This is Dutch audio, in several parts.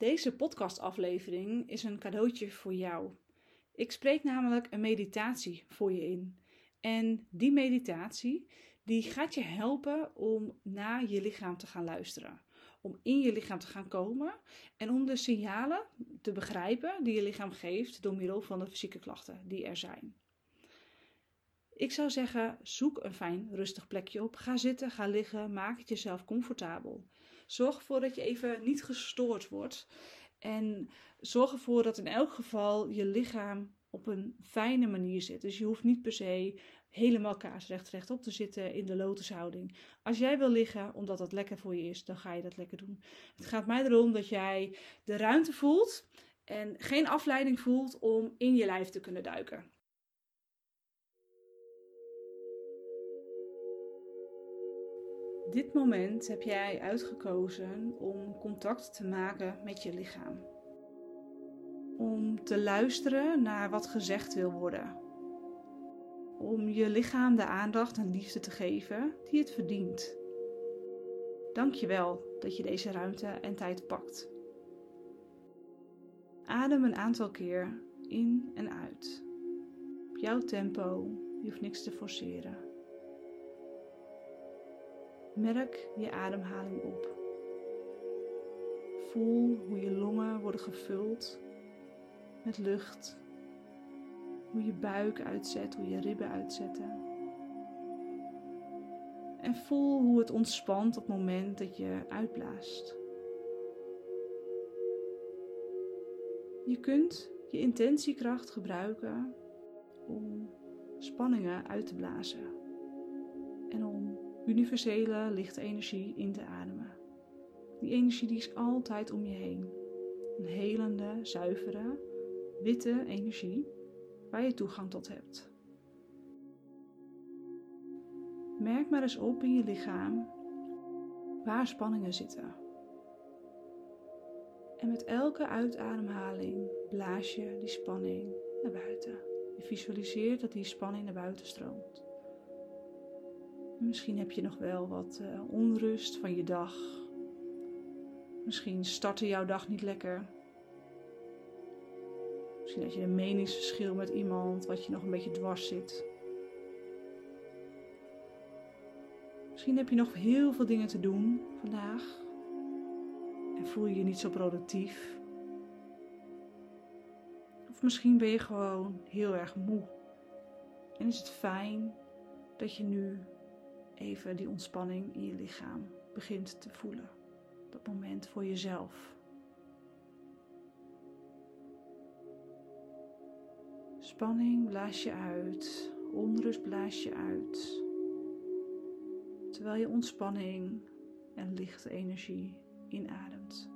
Deze podcastaflevering is een cadeautje voor jou. Ik spreek namelijk een meditatie voor je in. En die meditatie die gaat je helpen om naar je lichaam te gaan luisteren. Om in je lichaam te gaan komen en om de signalen te begrijpen die je lichaam geeft door middel van de fysieke klachten die er zijn. Ik zou zeggen, zoek een fijn rustig plekje op. Ga zitten, ga liggen, maak het jezelf comfortabel. Zorg ervoor dat je even niet gestoord wordt. En zorg ervoor dat in elk geval je lichaam op een fijne manier zit. Dus je hoeft niet per se helemaal kaarsrecht rechtop te zitten in de lotushouding. Als jij wil liggen omdat dat lekker voor je is, dan ga je dat lekker doen. Het gaat mij erom dat jij de ruimte voelt en geen afleiding voelt om in je lijf te kunnen duiken. Dit moment heb jij uitgekozen om contact te maken met je lichaam. Om te luisteren naar wat gezegd wil worden. Om je lichaam de aandacht en liefde te geven die het verdient. Dank je wel dat je deze ruimte en tijd pakt. Adem een aantal keer in en uit. Op jouw tempo, je hoeft niks te forceren. Merk je ademhaling op. Voel hoe je longen worden gevuld met lucht. Hoe je buik uitzet, hoe je ribben uitzetten. En voel hoe het ontspant op het moment dat je uitblaast. Je kunt je intentiekracht gebruiken om spanningen uit te blazen en om universele lichte energie in te ademen. Die energie die is altijd om je heen. Een helende, zuivere, witte energie waar je toegang tot hebt. Merk maar eens op in je lichaam waar spanningen zitten. En met elke uitademhaling blaas je die spanning naar buiten. Je visualiseert dat die spanning naar buiten stroomt. Misschien heb je nog wel wat uh, onrust van je dag. Misschien startte jouw dag niet lekker. Misschien had je een meningsverschil met iemand wat je nog een beetje dwars zit. Misschien heb je nog heel veel dingen te doen vandaag en voel je je niet zo productief. Of misschien ben je gewoon heel erg moe en is het fijn dat je nu even die ontspanning in je lichaam begint te voelen. Dat moment voor jezelf. Spanning blaas je uit, onrust blaas je uit. Terwijl je ontspanning en lichte energie inademt.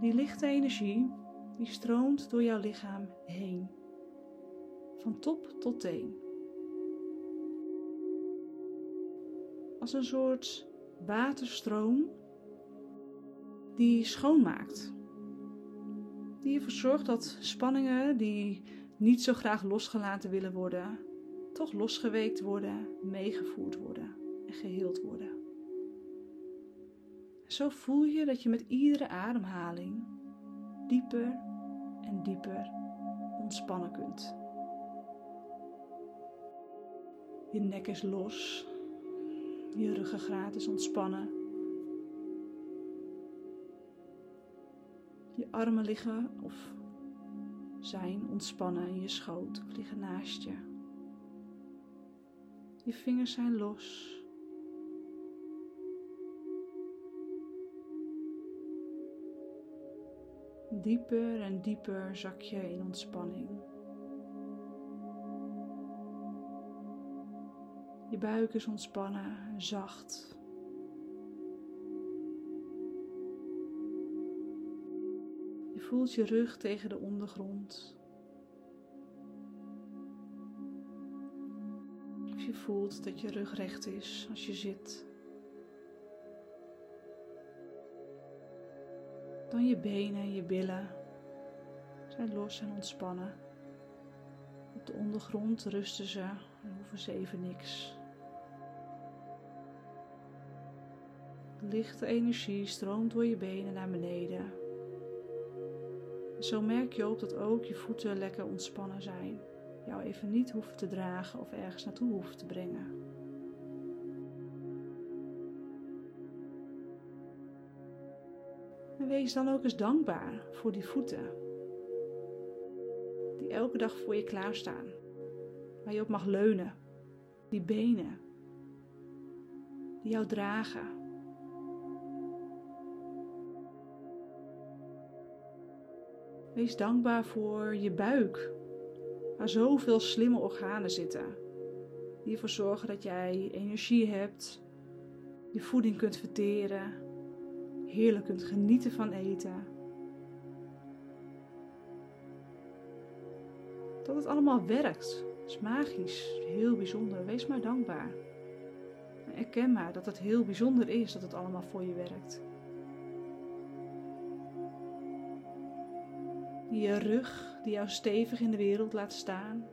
Die lichte energie die stroomt door jouw lichaam heen, van top tot teen. Als een soort waterstroom die schoonmaakt. Die ervoor zorgt dat spanningen die niet zo graag losgelaten willen worden, toch losgeweekt worden, meegevoerd worden en geheeld worden. Zo voel je dat je met iedere ademhaling dieper en dieper ontspannen kunt. Je nek is los je ruggengraat is ontspannen. Je armen liggen of zijn ontspannen in je schoot of liggen naast je. Je vingers zijn los. Dieper en dieper zak je in ontspanning. Je buik is ontspannen, zacht. Je voelt je rug tegen de ondergrond. Of je voelt dat je rug recht is als je zit. Dan je benen en je billen zijn los en ontspannen. Op de ondergrond rusten ze en hoeven ze even niks. Lichte energie stroomt door je benen naar beneden. Zo merk je op dat ook je voeten lekker ontspannen zijn. Jou even niet hoeven te dragen of ergens naartoe hoeven te brengen. En wees dan ook eens dankbaar voor die voeten. Die elke dag voor je klaarstaan. Waar je op mag leunen. Die benen. Die jou dragen. Wees dankbaar voor je buik. Waar zoveel slimme organen zitten. Die ervoor zorgen dat jij energie hebt. Je voeding kunt verteren heerlijk kunt genieten van eten. Dat het allemaal werkt. is magisch, heel bijzonder. Wees maar dankbaar. En erken maar dat het heel bijzonder is dat het allemaal voor je werkt. Je rug die jou stevig in de wereld laat staan.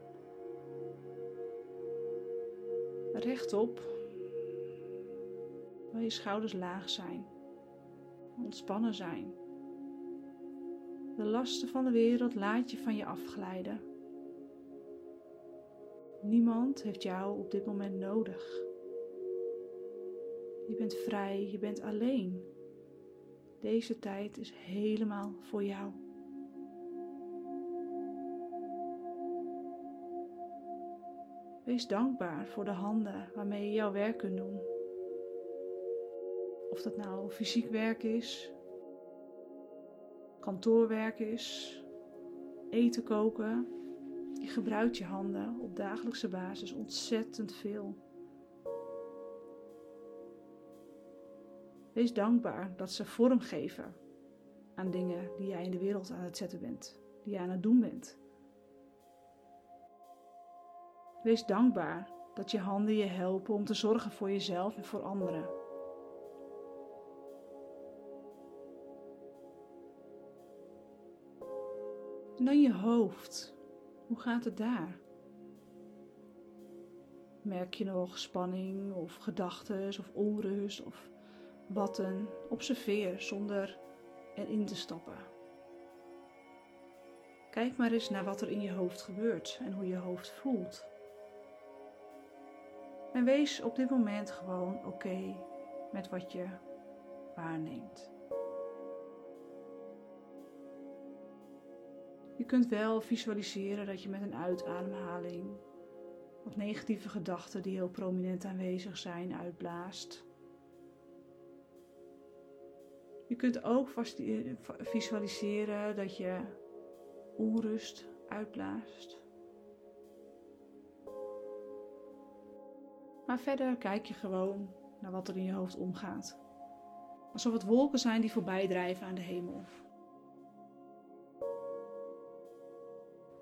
Rechtop, waar je schouders laag zijn ontspannen zijn. De lasten van de wereld laat je van je afglijden. Niemand heeft jou op dit moment nodig. Je bent vrij, je bent alleen. Deze tijd is helemaal voor jou. Wees dankbaar voor de handen waarmee je jouw werk kunt doen. Of dat nou fysiek werk is, kantoorwerk is, eten koken. Je gebruikt je handen op dagelijkse basis ontzettend veel. Wees dankbaar dat ze vorm geven aan dingen die jij in de wereld aan het zetten bent, die jij aan het doen bent. Wees dankbaar dat je handen je helpen om te zorgen voor jezelf en voor anderen. En dan je hoofd. Hoe gaat het daar? Merk je nog spanning of gedachten of onrust of watten? Observeer zonder erin te stappen. Kijk maar eens naar wat er in je hoofd gebeurt en hoe je hoofd voelt. En wees op dit moment gewoon oké met wat je waarneemt. Je kunt wel visualiseren dat je met een uitademhaling wat negatieve gedachten die heel prominent aanwezig zijn uitblaast. Je kunt ook visualiseren dat je onrust uitblaast. Maar verder kijk je gewoon naar wat er in je hoofd omgaat. Alsof het wolken zijn die voorbij drijven aan de hemel.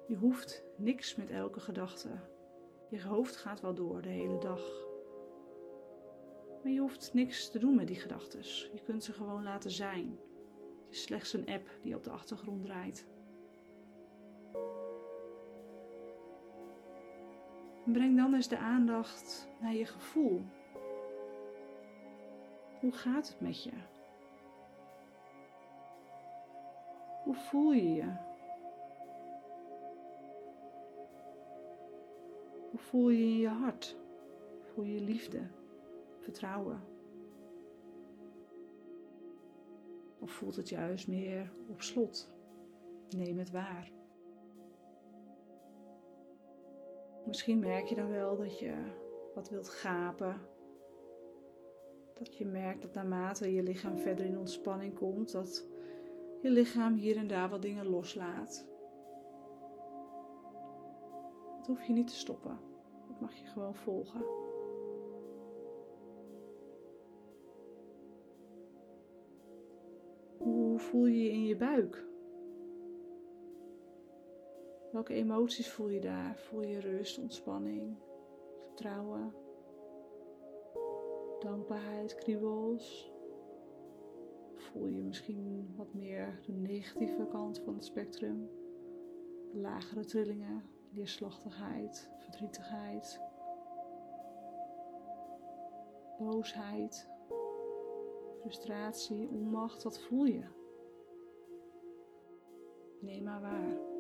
Je hoeft niks met elke gedachte. Je hoofd gaat wel door de hele dag. Maar je hoeft niks te doen met die gedachten. Je kunt ze gewoon laten zijn. Het is slechts een app die op de achtergrond draait. Breng dan eens de aandacht naar je gevoel. Hoe gaat het met je? Hoe voel je je? Hoe voel je in je hart? Voel je liefde, vertrouwen? Of voelt het juist meer op slot? Neem het waar. Misschien merk je dan wel dat je wat wilt gapen. Dat je merkt dat naarmate je lichaam verder in ontspanning komt, dat je lichaam hier en daar wat dingen loslaat. Dat hoef je niet te stoppen. Dat mag je gewoon volgen. Hoe voel je je in je buik? Welke emoties voel je daar? Voel je rust, ontspanning, vertrouwen, dankbaarheid, kriebels? Voel je misschien wat meer de negatieve kant van het spectrum? Lagere trillingen, neerslachtigheid, verdrietigheid, boosheid, frustratie, onmacht, wat voel je? Neem maar waar.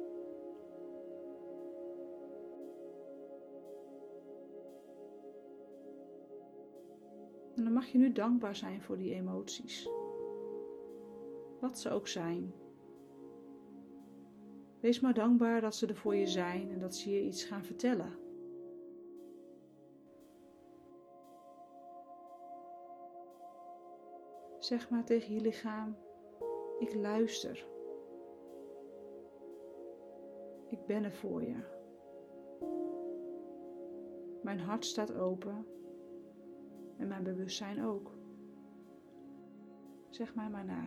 En dan mag je nu dankbaar zijn voor die emoties. Wat ze ook zijn. Wees maar dankbaar dat ze er voor je zijn en dat ze je iets gaan vertellen. Zeg maar tegen je lichaam: Ik luister. Ik ben er voor je. Mijn hart staat open en mijn bewustzijn ook. Zeg mij maar na.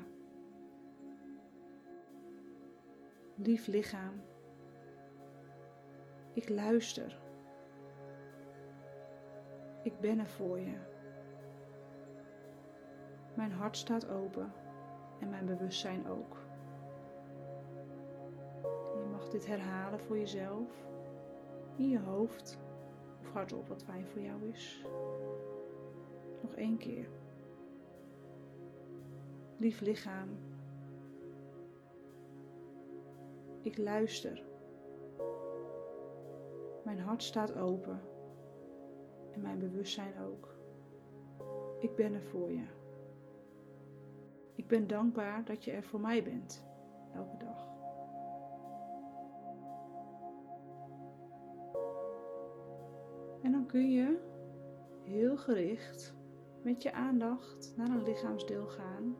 Lief lichaam, ik luister. Ik ben er voor je. Mijn hart staat open en mijn bewustzijn ook. Je mag dit herhalen voor jezelf, in je hoofd of hardop wat fijn voor jou is. Één keer. Lief lichaam, ik luister. Mijn hart staat open en mijn bewustzijn ook. Ik ben er voor je. Ik ben dankbaar dat je er voor mij bent, elke dag. En dan kun je heel gericht met je aandacht naar een lichaamsdeel gaan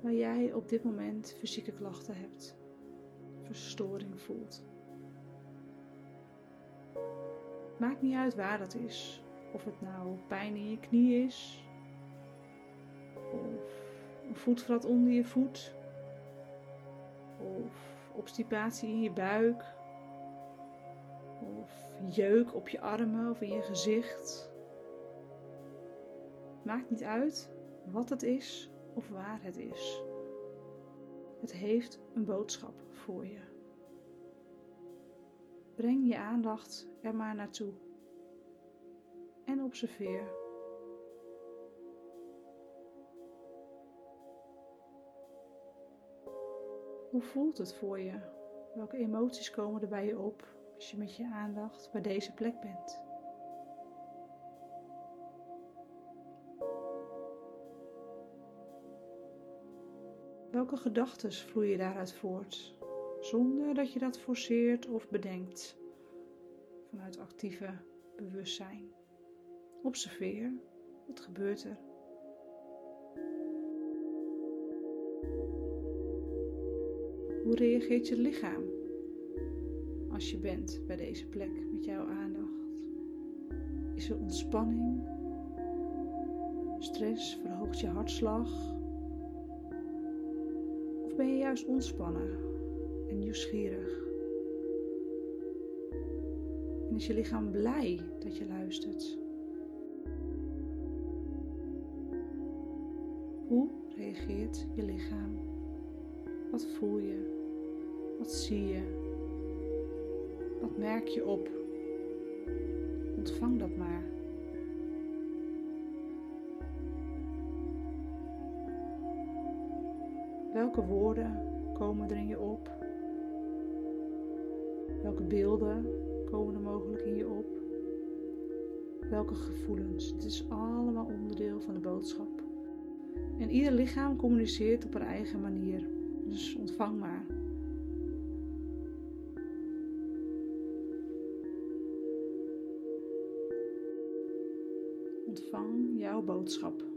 waar jij op dit moment fysieke klachten hebt, verstoring voelt. Maakt niet uit waar dat is. Of het nou pijn in je knie is, of een voetvrat onder je voet, of obstipatie in je buik, of jeuk op je armen of in je gezicht. Maakt niet uit wat het is of waar het is. Het heeft een boodschap voor je. Breng je aandacht er maar naartoe en observeer. Hoe voelt het voor je? Welke emoties komen er bij je op als je met je aandacht bij deze plek bent? Welke gedachten vloeien daaruit voort, zonder dat je dat forceert of bedenkt vanuit actieve bewustzijn? Observeer, wat gebeurt er? Hoe reageert je lichaam als je bent bij deze plek met jouw aandacht? Is er ontspanning? Stress verhoogt je hartslag? Ben je juist ontspannen en nieuwsgierig? En is je lichaam blij dat je luistert? Hoe reageert je lichaam? Wat voel je? Wat zie je? Wat merk je op? Ontvang dat maar. Welke woorden komen er in je op? Welke beelden komen er mogelijk in je op? Welke gevoelens? Het is allemaal onderdeel van de boodschap. En ieder lichaam communiceert op een eigen manier. Dus ontvang maar. Ontvang jouw boodschap.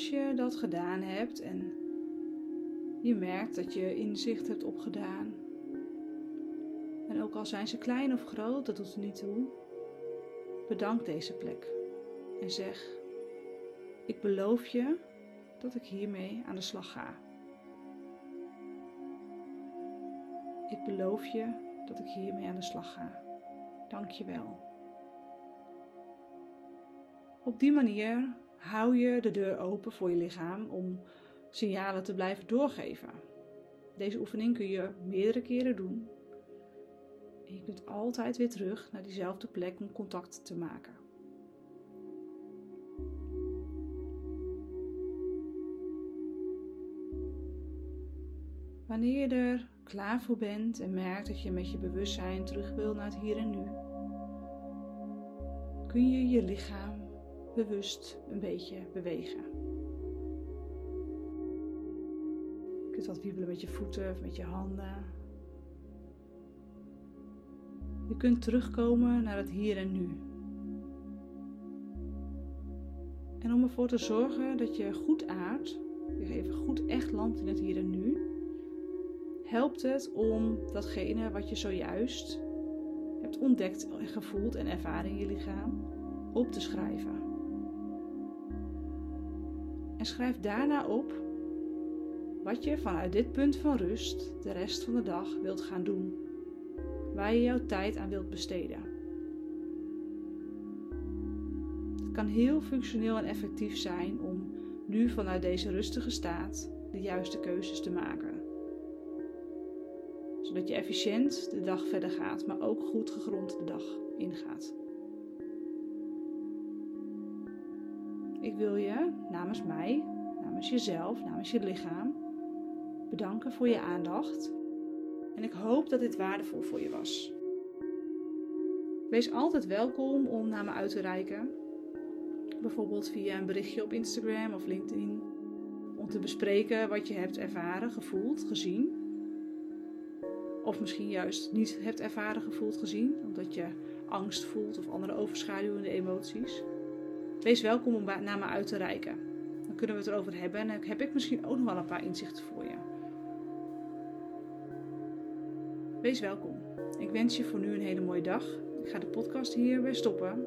Als je dat gedaan hebt en je merkt dat je inzicht hebt opgedaan, en ook al zijn ze klein of groot, dat doet er niet toe, bedank deze plek en zeg: Ik beloof je dat ik hiermee aan de slag ga. Ik beloof je dat ik hiermee aan de slag ga. Dank je wel. Op die manier hou je de deur open voor je lichaam om signalen te blijven doorgeven. Deze oefening kun je meerdere keren doen. En je kunt altijd weer terug naar diezelfde plek om contact te maken. Wanneer je er klaar voor bent en merkt dat je met je bewustzijn terug wil naar het hier en nu, kun je je lichaam bewust een beetje bewegen. Je kunt wat wiebelen met je voeten of met je handen. Je kunt terugkomen naar het hier en nu. En om ervoor te zorgen dat je goed aardt, je even goed echt landt in het hier en nu, helpt het om datgene wat je zojuist hebt ontdekt, gevoeld en ervaren in je lichaam op te schrijven. En schrijf daarna op wat je vanuit dit punt van rust de rest van de dag wilt gaan doen. Waar je jouw tijd aan wilt besteden. Het kan heel functioneel en effectief zijn om nu vanuit deze rustige staat de juiste keuzes te maken zodat je efficiënt de dag verder gaat, maar ook goed gegrond de dag ingaat. Ik wil je namens mij, namens jezelf, namens je lichaam bedanken voor je aandacht. En ik hoop dat dit waardevol voor je was. Wees altijd welkom om naar me uit te reiken. Bijvoorbeeld via een berichtje op Instagram of LinkedIn. Om te bespreken wat je hebt ervaren, gevoeld, gezien. Of misschien juist niet hebt ervaren, gevoeld, gezien. Omdat je angst voelt of andere overschaduwende emoties. Wees welkom om naar me uit te reiken. Dan kunnen we het erover hebben en dan heb ik misschien ook nog wel een paar inzichten voor je. Wees welkom. Ik wens je voor nu een hele mooie dag. Ik ga de podcast hier weer stoppen.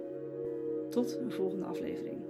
Tot een volgende aflevering.